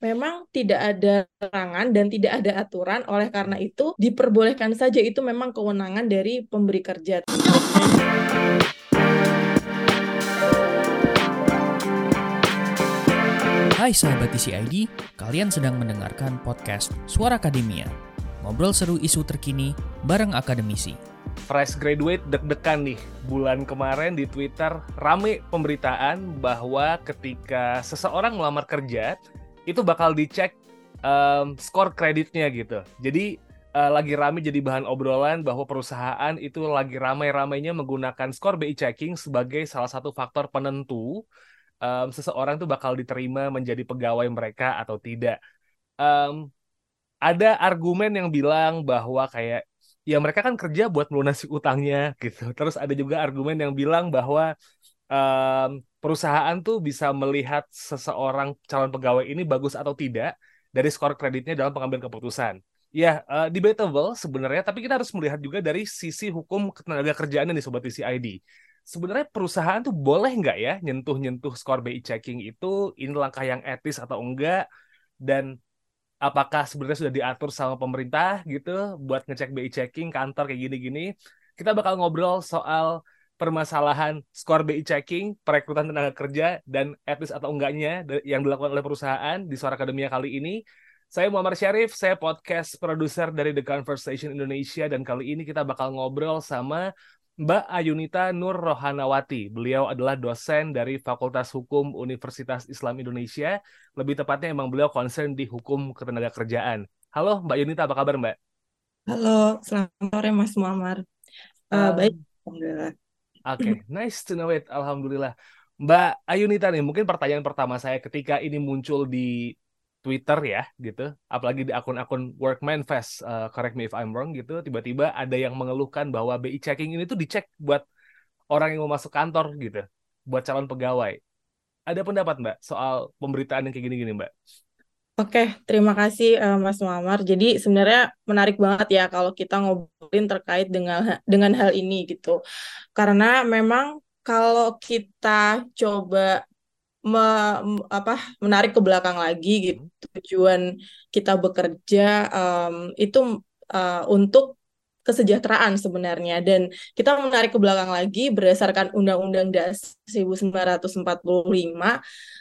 Memang tidak ada larangan dan tidak ada aturan, oleh karena itu diperbolehkan saja itu memang kewenangan dari pemberi kerja. Hai sahabat TCID, kalian sedang mendengarkan podcast Suara Akademia. Ngobrol seru isu terkini bareng akademisi. fresh graduate deg-degan nih. Bulan kemarin di Twitter rame pemberitaan bahwa ketika seseorang melamar kerja itu bakal dicek um, skor kreditnya gitu. Jadi uh, lagi rame jadi bahan obrolan bahwa perusahaan itu lagi ramai-ramainya menggunakan skor BI checking sebagai salah satu faktor penentu um, seseorang itu bakal diterima menjadi pegawai mereka atau tidak. Um, ada argumen yang bilang bahwa kayak ya mereka kan kerja buat melunasi utangnya gitu. Terus ada juga argumen yang bilang bahwa um, perusahaan tuh bisa melihat seseorang calon pegawai ini bagus atau tidak dari skor kreditnya dalam pengambilan keputusan. Ya, uh, debatable sebenarnya, tapi kita harus melihat juga dari sisi hukum ketenaga kerjaan nih Sobat TCID. Sebenarnya perusahaan tuh boleh nggak ya nyentuh-nyentuh skor BI checking itu, ini langkah yang etis atau enggak, dan apakah sebenarnya sudah diatur sama pemerintah gitu buat ngecek BI checking kantor kayak gini-gini. Kita bakal ngobrol soal permasalahan skor BI checking, perekrutan tenaga kerja, dan etis atau enggaknya yang dilakukan oleh perusahaan di Suara Akademia kali ini. Saya Muhammad Syarif, saya podcast produser dari The Conversation Indonesia, dan kali ini kita bakal ngobrol sama Mbak Ayunita Nur Rohanawati. Beliau adalah dosen dari Fakultas Hukum Universitas Islam Indonesia. Lebih tepatnya emang beliau concern di hukum ketenaga kerjaan. Halo Mbak Ayunita, apa kabar Mbak? Halo, selamat sore Mas Muammar. Uh, um, baik, Alhamdulillah. Oke, okay, nice to know it. Alhamdulillah. Mbak Ayunita nih, mungkin pertanyaan pertama saya ketika ini muncul di Twitter ya, gitu. Apalagi di akun-akun Workman Fest, uh, correct me if I'm wrong gitu. Tiba-tiba ada yang mengeluhkan bahwa BI checking ini tuh dicek buat orang yang mau masuk kantor gitu, buat calon pegawai. Ada pendapat Mbak soal pemberitaan yang kayak gini-gini Mbak? Oke, terima kasih uh, Mas Muammar. Jadi sebenarnya menarik banget ya kalau kita ngobrolin terkait dengan dengan hal ini gitu. Karena memang kalau kita coba me, apa menarik ke belakang lagi gitu tujuan kita bekerja um, itu uh, untuk kesejahteraan sebenarnya dan kita menarik ke belakang lagi berdasarkan Undang-Undang Dasar 1945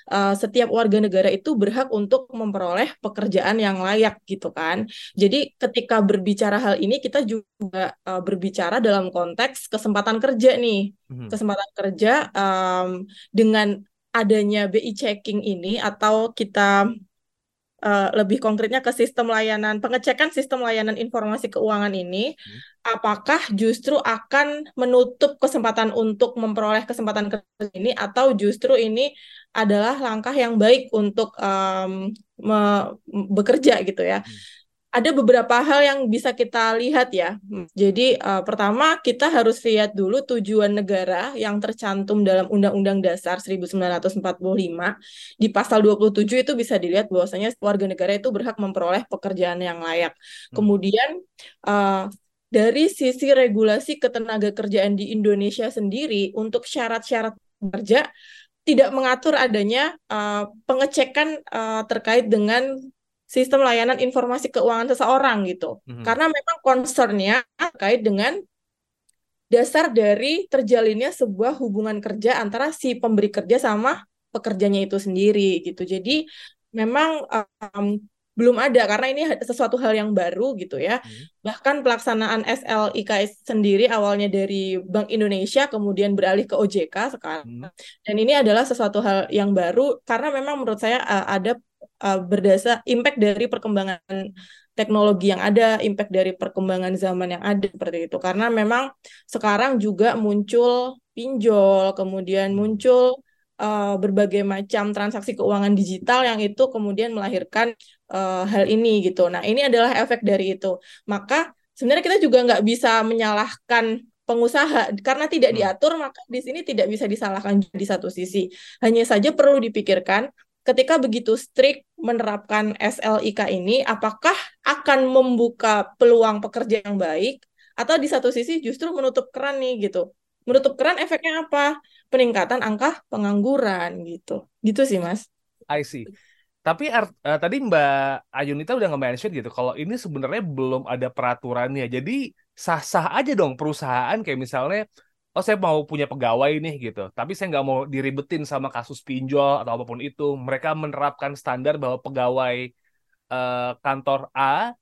uh, setiap warga negara itu berhak untuk memperoleh pekerjaan yang layak gitu kan. Jadi ketika berbicara hal ini kita juga uh, berbicara dalam konteks kesempatan kerja nih. Hmm. Kesempatan kerja um, dengan adanya BI checking ini atau kita uh, lebih konkretnya ke sistem layanan pengecekan sistem layanan informasi keuangan ini hmm. apakah justru akan menutup kesempatan untuk memperoleh kesempatan kerja ini atau justru ini adalah langkah yang baik untuk um, bekerja gitu ya. Hmm ada beberapa hal yang bisa kita lihat ya. Jadi uh, pertama kita harus lihat dulu tujuan negara yang tercantum dalam Undang-Undang Dasar 1945 di pasal 27 itu bisa dilihat bahwasanya warga negara itu berhak memperoleh pekerjaan yang layak. Hmm. Kemudian uh, dari sisi regulasi ketenaga kerjaan di Indonesia sendiri untuk syarat-syarat kerja tidak mengatur adanya uh, pengecekan uh, terkait dengan sistem layanan informasi keuangan seseorang gitu. Mm-hmm. Karena memang concernnya terkait dengan dasar dari terjalinnya sebuah hubungan kerja antara si pemberi kerja sama pekerjanya itu sendiri gitu. Jadi memang um, belum ada karena ini sesuatu hal yang baru gitu ya. Hmm. Bahkan pelaksanaan SLIK sendiri awalnya dari Bank Indonesia kemudian beralih ke OJK sekarang. Hmm. Dan ini adalah sesuatu hal yang baru karena memang menurut saya uh, ada uh, berdasar impact dari perkembangan teknologi yang ada, impact dari perkembangan zaman yang ada seperti itu. Karena memang sekarang juga muncul pinjol, kemudian muncul uh, berbagai macam transaksi keuangan digital yang itu kemudian melahirkan uh, hal ini gitu. Nah ini adalah efek dari itu. Maka sebenarnya kita juga nggak bisa menyalahkan pengusaha karena tidak hmm. diatur maka di sini tidak bisa disalahkan di satu sisi hanya saja perlu dipikirkan ketika begitu strict menerapkan SLIK ini, apakah akan membuka peluang pekerja yang baik, atau di satu sisi justru menutup keran nih gitu. Menutup keran efeknya apa? Peningkatan angka pengangguran gitu. Gitu sih, Mas. I see. Tapi art, uh, tadi Mbak Ayunita udah nge-mention gitu, kalau ini sebenarnya belum ada peraturannya. Jadi sah-sah aja dong perusahaan kayak misalnya, oh saya mau punya pegawai nih gitu, tapi saya nggak mau diribetin sama kasus pinjol atau apa pun itu. Mereka menerapkan standar bahwa pegawai uh, kantor A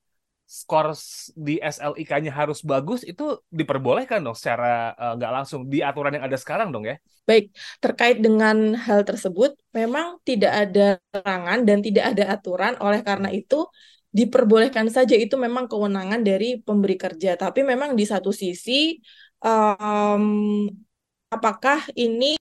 skor di SLIK-nya harus bagus itu diperbolehkan dong secara uh, nggak langsung di aturan yang ada sekarang dong ya? Baik, terkait dengan hal tersebut memang tidak ada larangan dan tidak ada aturan oleh karena itu diperbolehkan saja itu memang kewenangan dari pemberi kerja tapi memang di satu sisi um, apakah ini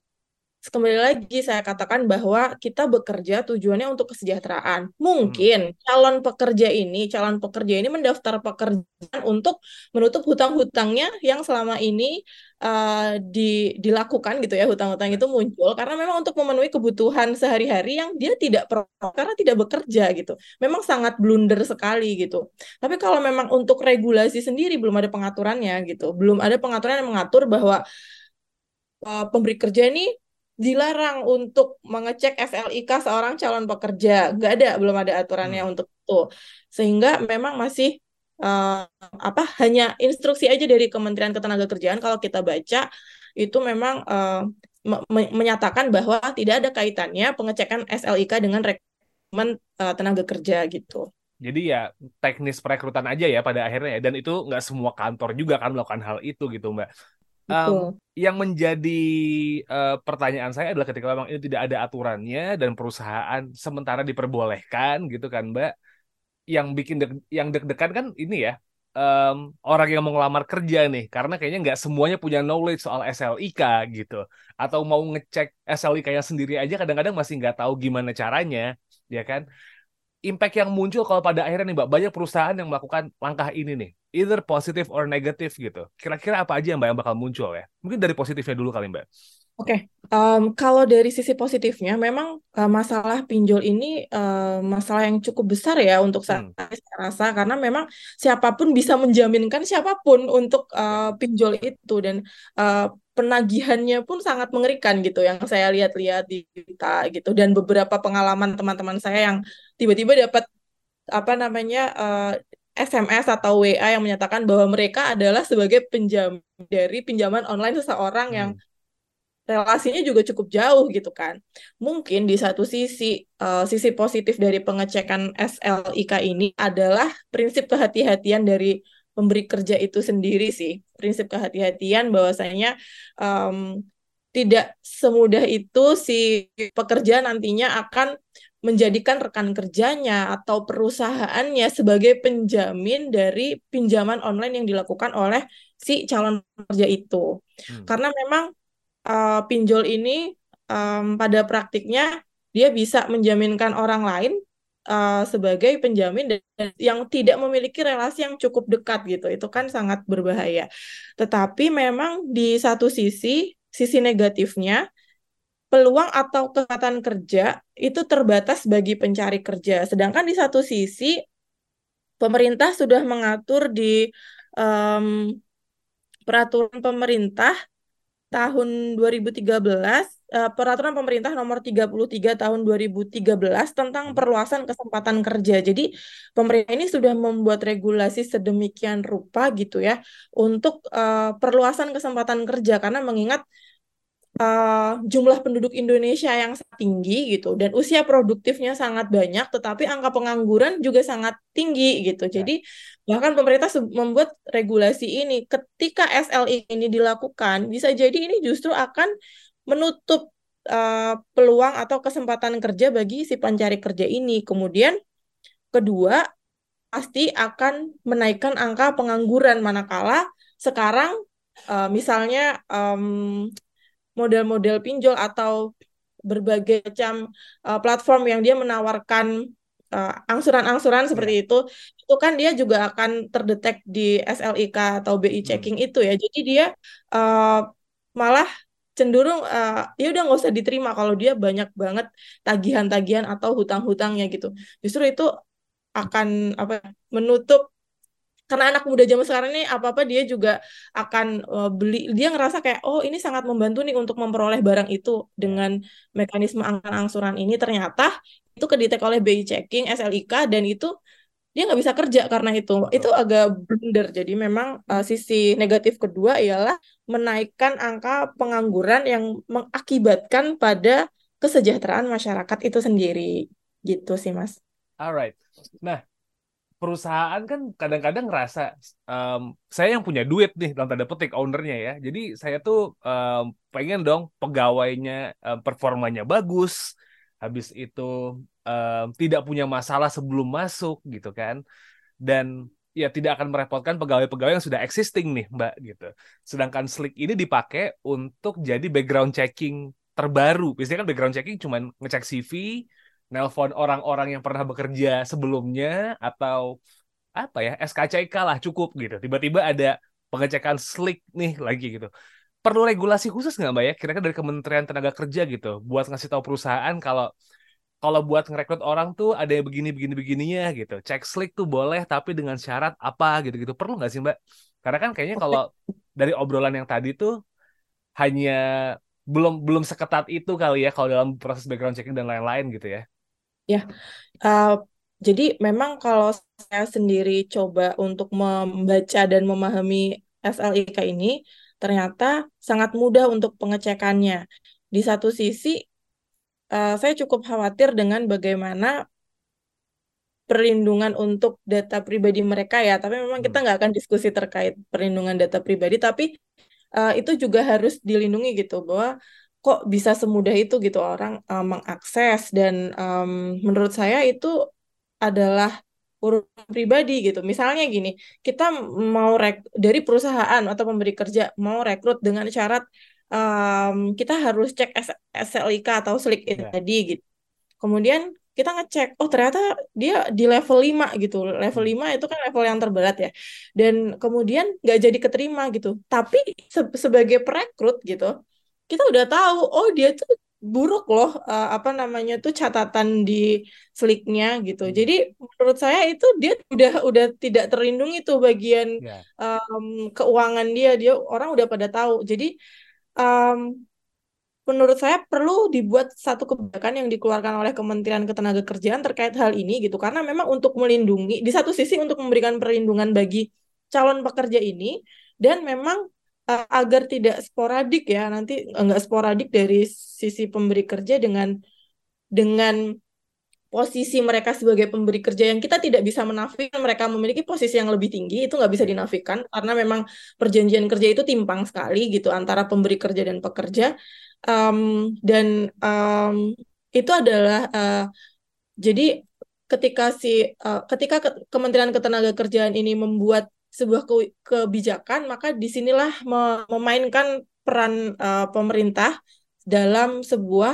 kembali lagi saya katakan bahwa kita bekerja tujuannya untuk kesejahteraan. Mungkin hmm. calon pekerja ini, calon pekerja ini mendaftar pekerjaan untuk menutup hutang-hutangnya yang selama ini uh, di, dilakukan gitu ya hutang-hutang itu muncul karena memang untuk memenuhi kebutuhan sehari-hari yang dia tidak perlu karena tidak bekerja gitu. Memang sangat blunder sekali gitu. Tapi kalau memang untuk regulasi sendiri belum ada pengaturannya gitu. Belum ada pengaturan yang mengatur bahwa uh, pemberi kerja ini dilarang untuk mengecek SLIK seorang calon pekerja. Nggak ada, belum ada aturannya hmm. untuk itu. Sehingga memang masih uh, apa hanya instruksi aja dari Kementerian Ketenagakerjaan kalau kita baca itu memang uh, me menyatakan bahwa tidak ada kaitannya pengecekan SLIK dengan rekrutmen uh, tenaga kerja gitu. Jadi ya teknis perekrutan aja ya pada akhirnya ya dan itu nggak semua kantor juga kan melakukan hal itu gitu Mbak. Um, yang menjadi uh, pertanyaan saya adalah ketika memang ini tidak ada aturannya dan perusahaan sementara diperbolehkan gitu kan Mbak, yang bikin deg yang deg-degan kan ini ya um, orang yang mau ngelamar kerja nih karena kayaknya nggak semuanya punya knowledge soal SLIK gitu atau mau ngecek SLIK-nya sendiri aja kadang-kadang masih nggak tahu gimana caranya ya kan impact yang muncul kalau pada akhirnya nih Mbak banyak perusahaan yang melakukan langkah ini nih either positive or negative gitu. Kira-kira apa aja yang Mbak yang bakal muncul ya? Mungkin dari positifnya dulu kali Mbak. Oke, okay. um, kalau dari sisi positifnya, memang uh, masalah pinjol ini uh, masalah yang cukup besar ya untuk saya, hmm. saya rasa karena memang siapa pun bisa menjaminkan siapa pun untuk uh, pinjol itu dan uh, penagihannya pun sangat mengerikan gitu yang saya lihat-lihat di kita gitu dan beberapa pengalaman teman-teman saya yang tiba-tiba dapat apa namanya uh, SMS atau WA yang menyatakan bahwa mereka adalah sebagai penjam dari pinjaman online seseorang hmm. yang relasinya juga cukup jauh gitu kan. Mungkin di satu sisi uh, sisi positif dari pengecekan SLIK ini adalah prinsip kehati-hatian dari pemberi kerja itu sendiri sih. Prinsip kehati-hatian bahwasanya um, tidak semudah itu si pekerja nantinya akan menjadikan rekan kerjanya atau perusahaannya sebagai penjamin dari pinjaman online yang dilakukan oleh si calon pekerja itu. Hmm. Karena memang uh, pinjol ini um, pada praktiknya dia bisa menjaminkan orang lain uh, sebagai penjamin yang tidak memiliki relasi yang cukup dekat gitu. Itu kan sangat berbahaya. Tetapi memang di satu sisi sisi negatifnya peluang atau kesempatan kerja itu terbatas bagi pencari kerja. Sedangkan di satu sisi pemerintah sudah mengatur di um, peraturan pemerintah tahun 2013 uh, eh, peraturan pemerintah nomor 33 tahun 2013 tentang hmm. perluasan kesempatan kerja. Jadi pemerintah ini sudah membuat regulasi sedemikian rupa gitu ya untuk uh, perluasan kesempatan kerja karena mengingat uh, jumlah penduduk Indonesia yang tinggi gitu dan usia produktifnya sangat banyak tetapi angka pengangguran juga sangat tinggi gitu. Ya. Jadi bahkan pemerintah membuat regulasi ini ketika SLI ini dilakukan bisa jadi ini justru akan menutup uh, peluang atau kesempatan kerja bagi si pencari kerja ini. Kemudian kedua pasti akan menaikkan angka pengangguran manakala sekarang uh, misalnya um, model-model pinjol atau berbagai macam uh, platform yang dia menawarkan uh, angsuran-angsuran uh, seperti itu itu kan dia juga akan terdetek di SLIK atau BI hmm. checking hmm. itu ya jadi dia uh, malah cenderung uh, ya udah nggak usah diterima kalau dia banyak banget tagihan-tagihan atau hutang-hutangnya gitu justru itu akan apa menutup karena anak muda zaman sekarang ini apa-apa dia juga akan uh, beli. Dia ngerasa kayak oh ini sangat membantu nih untuk memperoleh barang itu dengan mekanisme angsuran ini. Ternyata itu kedetek oleh BI checking SLIK dan itu dia nggak bisa kerja karena itu. Itu agak blunder. Jadi memang uh, sisi negatif kedua ialah menaikkan angka pengangguran yang mengakibatkan pada kesejahteraan masyarakat itu sendiri. Gitu sih mas. Alright. Nah perusahaan kan kadang-kadang ngerasa um, saya yang punya duit nih dalam tanda petik ownernya ya. Jadi saya tuh um, pengen dong pegawainya um, performanya bagus habis itu um, tidak punya masalah sebelum masuk gitu kan. Dan ya tidak akan merepotkan pegawai-pegawai yang sudah existing nih mbak gitu. Sedangkan Slick ini dipakai untuk jadi background checking terbaru. Biasanya kan background checking cuman ngecek CV nelpon orang-orang yang pernah bekerja sebelumnya atau apa ya SKCK lah cukup gitu. Tiba-tiba ada pengecekan slick nih lagi gitu. Perlu regulasi khusus nggak mbak ya? Kira-kira dari Kementerian Tenaga Kerja gitu buat ngasih tahu perusahaan kalau kalau buat ngerekrut orang tuh ada yang begini begini begininya gitu. Cek slick tuh boleh tapi dengan syarat apa gitu gitu perlu nggak sih mbak? Karena kan kayaknya kalau dari obrolan yang tadi tuh hanya belum belum seketat itu kali ya kalau dalam proses background checking dan lain-lain gitu ya Ya, uh, jadi memang kalau saya sendiri coba untuk membaca dan memahami SLIK ini, ternyata sangat mudah untuk pengecekannya. Di satu sisi, uh, saya cukup khawatir dengan bagaimana perlindungan untuk data pribadi mereka ya. Tapi memang kita hmm. nggak akan diskusi terkait perlindungan data pribadi, tapi uh, itu juga harus dilindungi gitu bahwa kok bisa semudah itu gitu orang um, mengakses dan um, menurut saya itu adalah urusan pribadi gitu. Misalnya gini, kita mau rek dari perusahaan atau pemberi kerja mau rekrut dengan syarat um, kita harus cek SLIK atau SLIK yeah. tadi gitu. Kemudian kita ngecek, oh ternyata dia di level 5 gitu. Level 5 hmm. itu kan level yang terberat ya. Dan kemudian nggak jadi keterima gitu. Tapi se sebagai perekrut gitu, kita udah tahu oh dia tuh buruk loh uh, apa namanya tuh catatan di flicknya gitu. Hmm. Jadi menurut saya itu dia udah udah tidak terlindungi tuh bagian yeah. Ya. um, keuangan dia dia orang udah pada tahu. Jadi um, menurut saya perlu dibuat satu kebijakan yang dikeluarkan oleh Kementerian Ketenagakerjaan terkait hal ini gitu karena memang untuk melindungi di satu sisi untuk memberikan perlindungan bagi calon pekerja ini dan memang uh, agar tidak sporadik ya nanti enggak sporadik dari sisi pemberi kerja dengan dengan posisi mereka sebagai pemberi kerja yang kita tidak bisa menafikan mereka memiliki posisi yang lebih tinggi itu nggak bisa dinafikan karena memang perjanjian kerja itu timpang sekali gitu antara pemberi kerja dan pekerja. Um, dan um, itu adalah uh, jadi ketika si uh, ketika Kementerian Ketenagakerjaan ini membuat sebuah ke kebijakan, maka di sinilah memainkan peran uh, pemerintah dalam sebuah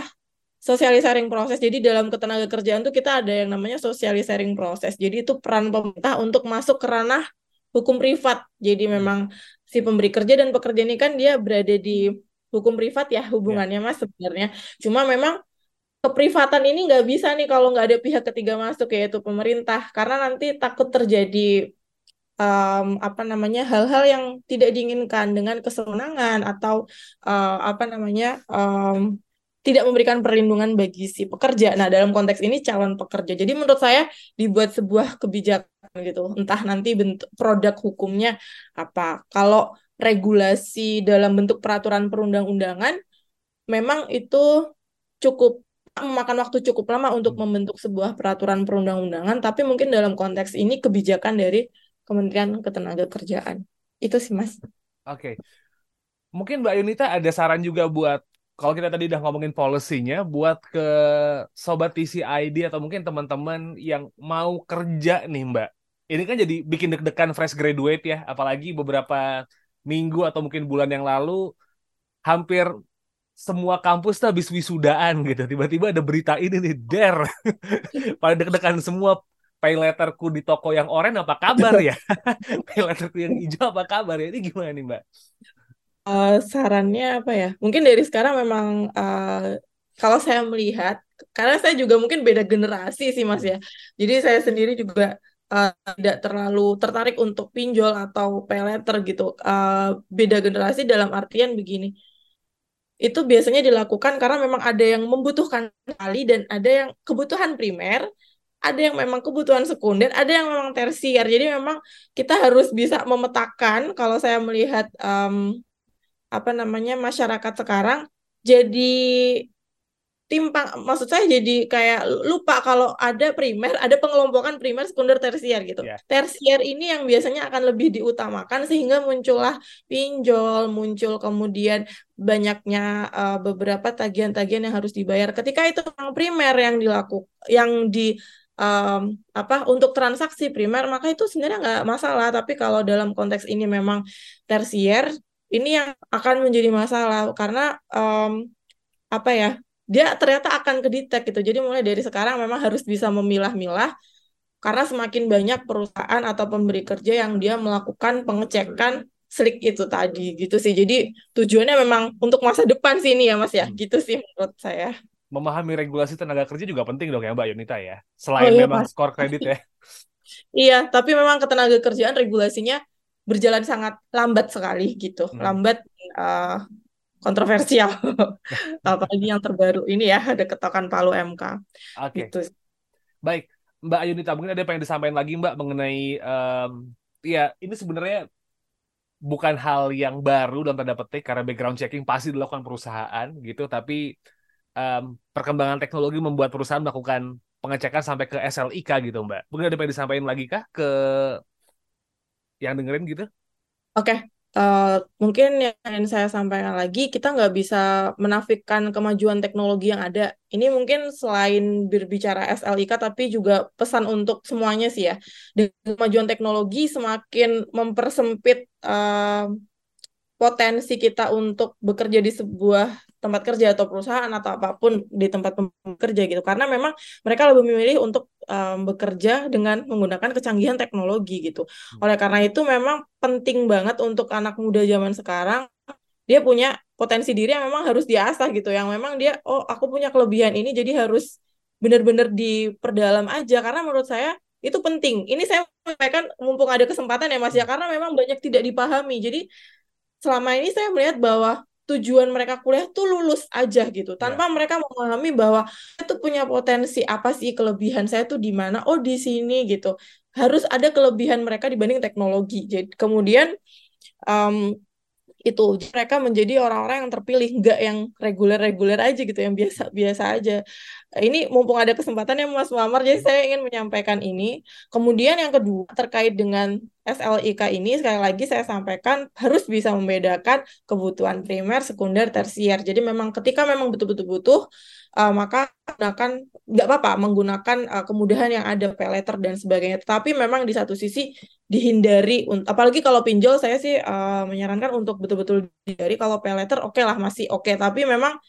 sosialisering proses. Jadi dalam ketenaga kerjaan itu kita ada yang namanya sosialisering proses. Jadi itu peran pemerintah untuk masuk ke ranah hukum privat. Jadi hmm. memang si pemberi kerja dan pekerja ini kan dia berada di hukum privat ya hubungannya ya. mas sebenarnya. Cuma memang keprivatan ini nggak bisa nih kalau nggak ada pihak ketiga masuk yaitu pemerintah karena nanti takut terjadi um, apa namanya hal-hal yang tidak diinginkan dengan kesenangan atau uh, apa namanya um, tidak memberikan perlindungan bagi si pekerja. Nah, dalam konteks ini calon pekerja. Jadi menurut saya dibuat sebuah kebijakan gitu. Entah nanti bentuk produk hukumnya apa. Kalau regulasi dalam bentuk peraturan perundang-undangan memang itu cukup memakan waktu cukup lama untuk hmm. membentuk sebuah peraturan perundang-undangan, tapi mungkin dalam konteks ini kebijakan dari Kementerian Ketenagakerjaan. Itu sih Mas. Oke. Okay. Mungkin Mbak Yunita ada saran juga buat kalau kita tadi udah ngomongin polisinya buat ke sobat TCID atau mungkin teman-teman yang mau kerja nih Mbak. Ini kan jadi bikin deg-degan fresh graduate ya, apalagi beberapa minggu atau mungkin bulan yang lalu hampir semua kampus tuh habis wisudaan gitu. Tiba-tiba ada berita ini nih, der. Pada deg-degan semua pay letterku di toko yang oranye apa kabar ya? pay letterku yang hijau apa kabar ya? Ini gimana nih Mbak? Uh, sarannya apa ya? Mungkin dari sekarang memang uh, kalau saya melihat, karena saya juga mungkin beda generasi sih Mas ya. Jadi saya sendiri juga uh, tidak terlalu tertarik untuk pinjol atau pay letter gitu. Uh, beda generasi dalam artian begini. Itu biasanya dilakukan karena memang ada yang membutuhkan sekali dan ada yang kebutuhan primer, ada yang memang kebutuhan sekunder, ada yang memang tersier. Jadi memang kita harus bisa memetakan kalau saya melihat um, apa namanya masyarakat sekarang jadi timpang maksud saya jadi kayak lupa kalau ada primer ada pengelompokan primer sekunder tersier gitu yeah. tersier ini yang biasanya akan lebih diutamakan sehingga muncullah pinjol muncul kemudian banyaknya uh, beberapa tagihan-tagihan yang harus dibayar ketika itu yang primer yang dilakukan yang di um, apa untuk transaksi primer maka itu sebenarnya nggak masalah tapi kalau dalam konteks ini memang tersier ini yang akan menjadi masalah karena um, apa ya dia ternyata akan kedetek gitu. Jadi mulai dari sekarang memang harus bisa memilah-milah karena semakin banyak perusahaan atau pemberi kerja yang dia melakukan pengecekan slik itu tadi gitu sih. Jadi tujuannya memang untuk masa depan sih ini ya Mas ya. Hmm. Gitu sih menurut saya. Memahami regulasi tenaga kerja juga penting dong ya Mbak Yunita ya. Selain oh, iya, memang skor kredit ya. iya, tapi memang ketenaga kerjaan regulasinya berjalan sangat lambat sekali gitu. Hmm. Lambat uh, kontroversial. Apalagi yang terbaru ini ya ada ketokan Palu MK. Oke. Okay. Gitu. Baik, Mbak Ayunita mungkin ada yang disampaikan lagi Mbak mengenai um, ya ini sebenarnya bukan hal yang baru dalam tanda petik karena background checking pasti dilakukan perusahaan gitu, tapi um, perkembangan teknologi membuat perusahaan melakukan pengecekan sampai ke SLIK gitu Mbak. Mungkin ada yang disampaikan lagi kah ke yang dengerin gitu? Oke, okay. Uh, mungkin yang saya sampaikan lagi, kita nggak bisa menafikan kemajuan teknologi yang ada. Ini mungkin selain berbicara SLIK, tapi juga pesan untuk semuanya sih ya. Dengan kemajuan teknologi semakin mempersempit uh, potensi kita untuk bekerja di sebuah tempat kerja atau perusahaan atau apa pun di tempat bekerja gitu. Karena memang mereka lebih memilih untuk um, bekerja dengan menggunakan kecanggihan teknologi gitu. Hmm. oleh karena itu memang penting banget untuk anak muda zaman sekarang dia punya potensi diri yang memang harus diasah gitu. Yang memang dia oh aku punya kelebihan ini jadi harus benar-benar diperdalam aja. Karena menurut saya itu penting. Ini saya sampaikan mumpung ada kesempatan ya mas ya. Hmm. karena memang banyak tidak dipahami. Jadi selama ini saya melihat bahwa tujuan mereka kuliah tuh lulus aja gitu. Tanpa yeah. mereka memahami bahwa itu punya potensi apa sih kelebihan saya tuh di mana? Oh di sini gitu. Harus ada kelebihan mereka dibanding teknologi. Jadi kemudian um, itu mereka menjadi orang-orang yang terpilih nggak yang reguler-reguler aja gitu yang biasa-biasa aja ini mumpung ada kesempatan ya Mas Muammar jadi saya ingin menyampaikan ini kemudian yang kedua terkait dengan SLIK ini sekali lagi saya sampaikan harus bisa membedakan kebutuhan primer, sekunder, tersier jadi memang ketika memang betul-betul butuh uh, maka gunakan nggak apa-apa menggunakan uh, kemudahan yang ada pay letter dan sebagainya. Tapi memang di satu sisi dihindari, apalagi kalau pinjol saya sih uh, menyarankan untuk betul-betul dihindari. Kalau pay letter oke okay lah masih oke, okay. tapi memang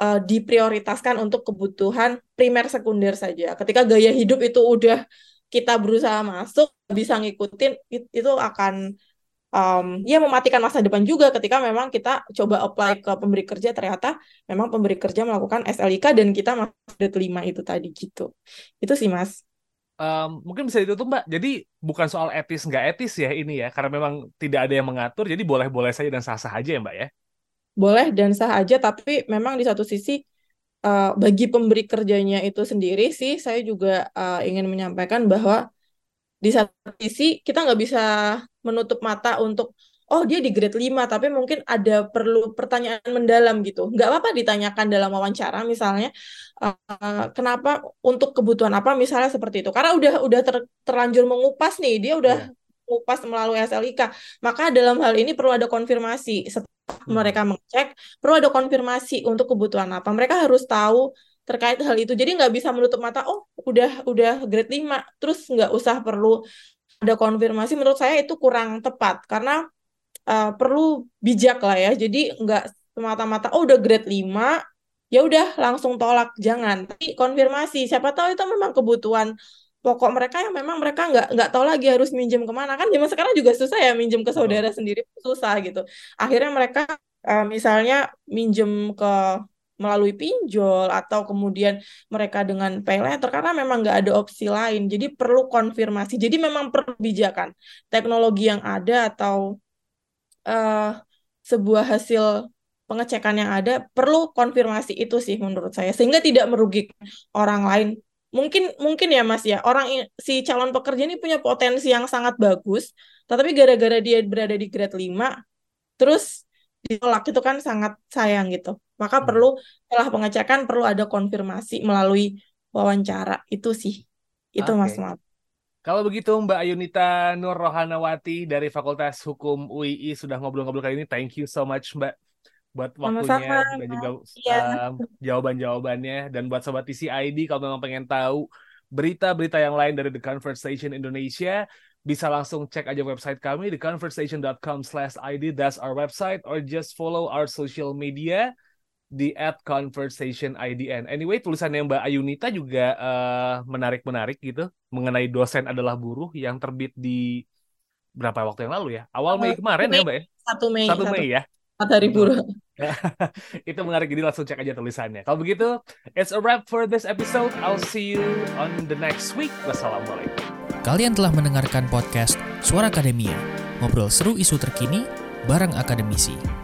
uh, diprioritaskan untuk kebutuhan primer sekunder saja. Ketika gaya hidup itu udah kita berusaha masuk bisa ngikutin itu akan um, ya mematikan masa depan juga ketika memang kita coba apply ke pemberi kerja ternyata memang pemberi kerja melakukan SLIK dan kita masih terima itu tadi gitu. Itu sih Mas. Um, mungkin bisa ditutup Mbak. Jadi bukan soal etis nggak etis ya ini ya, karena memang tidak ada yang mengatur, jadi boleh-boleh saja dan sah-sah aja ya Mbak ya. Boleh dan sah aja, tapi memang di satu sisi uh, bagi pemberi kerjanya itu sendiri sih, saya juga uh, ingin menyampaikan bahwa di satu sisi kita nggak bisa menutup mata untuk oh dia di grade 5 tapi mungkin ada perlu pertanyaan mendalam gitu. Nggak apa-apa ditanyakan dalam wawancara misalnya uh, kenapa untuk kebutuhan apa misalnya seperti itu. Karena udah udah ter, terlanjur mengupas nih, dia udah yeah. Mengupas melalui SLIK. Maka dalam hal ini perlu ada konfirmasi setelah hmm. mereka mengecek, perlu ada konfirmasi untuk kebutuhan apa. Mereka harus tahu terkait hal itu. Jadi nggak bisa menutup mata, oh udah udah grade 5, terus nggak usah perlu ada konfirmasi menurut saya itu kurang tepat karena uh, perlu bijak lah ya. Jadi nggak semata-mata oh udah grade 5 ya udah langsung tolak jangan. Tapi konfirmasi siapa tahu itu memang kebutuhan pokok mereka yang memang mereka nggak nggak tahu lagi harus minjem ke mana kan zaman sekarang juga susah ya minjem ke saudara sendiri susah gitu akhirnya mereka uh, misalnya minjem ke melalui pinjol atau kemudian mereka dengan pay letter karena memang nggak ada opsi lain. Jadi perlu konfirmasi. Jadi memang perbijakan teknologi yang ada atau uh, sebuah hasil pengecekan yang ada perlu konfirmasi itu sih menurut saya sehingga tidak merugikan orang lain. Mungkin mungkin ya Mas ya orang si calon pekerja ini punya potensi yang sangat bagus, tetapi gara-gara dia berada di grade 5 terus ditolak itu kan sangat sayang gitu. Maka hmm. perlu setelah pengecekan perlu ada konfirmasi melalui wawancara itu sih. Itu okay. Mas Mat. Kalau begitu Mbak Ayunita Nur Rohanawati dari Fakultas Hukum UII sudah ngobrol-ngobrol kali ini. Thank you so much Mbak buat waktunya Sama-sama. dan juga ya. um, jawaban-jawabannya dan buat sobat TCID kalau memang pengen tahu berita-berita yang lain dari The Conversation Indonesia bisa langsung cek aja website kami theconversation.com slash ID that's our website or just follow our social media di at conversation IDN. Anyway, tulisannya Mbak Ayunita juga uh, menarik-menarik gitu mengenai dosen adalah buruh yang terbit di berapa waktu yang lalu ya? Awal Mei kemarin Mei, ya, Mbak ya? Satu Mei. Satu Mei ya. Hari buruh. itu menarik jadi langsung cek aja tulisannya. Kalau begitu, it's a wrap for this episode. I'll see you on the next week. Wassalamualaikum. Kalian telah mendengarkan podcast Suara Akademia, ngobrol seru isu terkini bareng akademisi.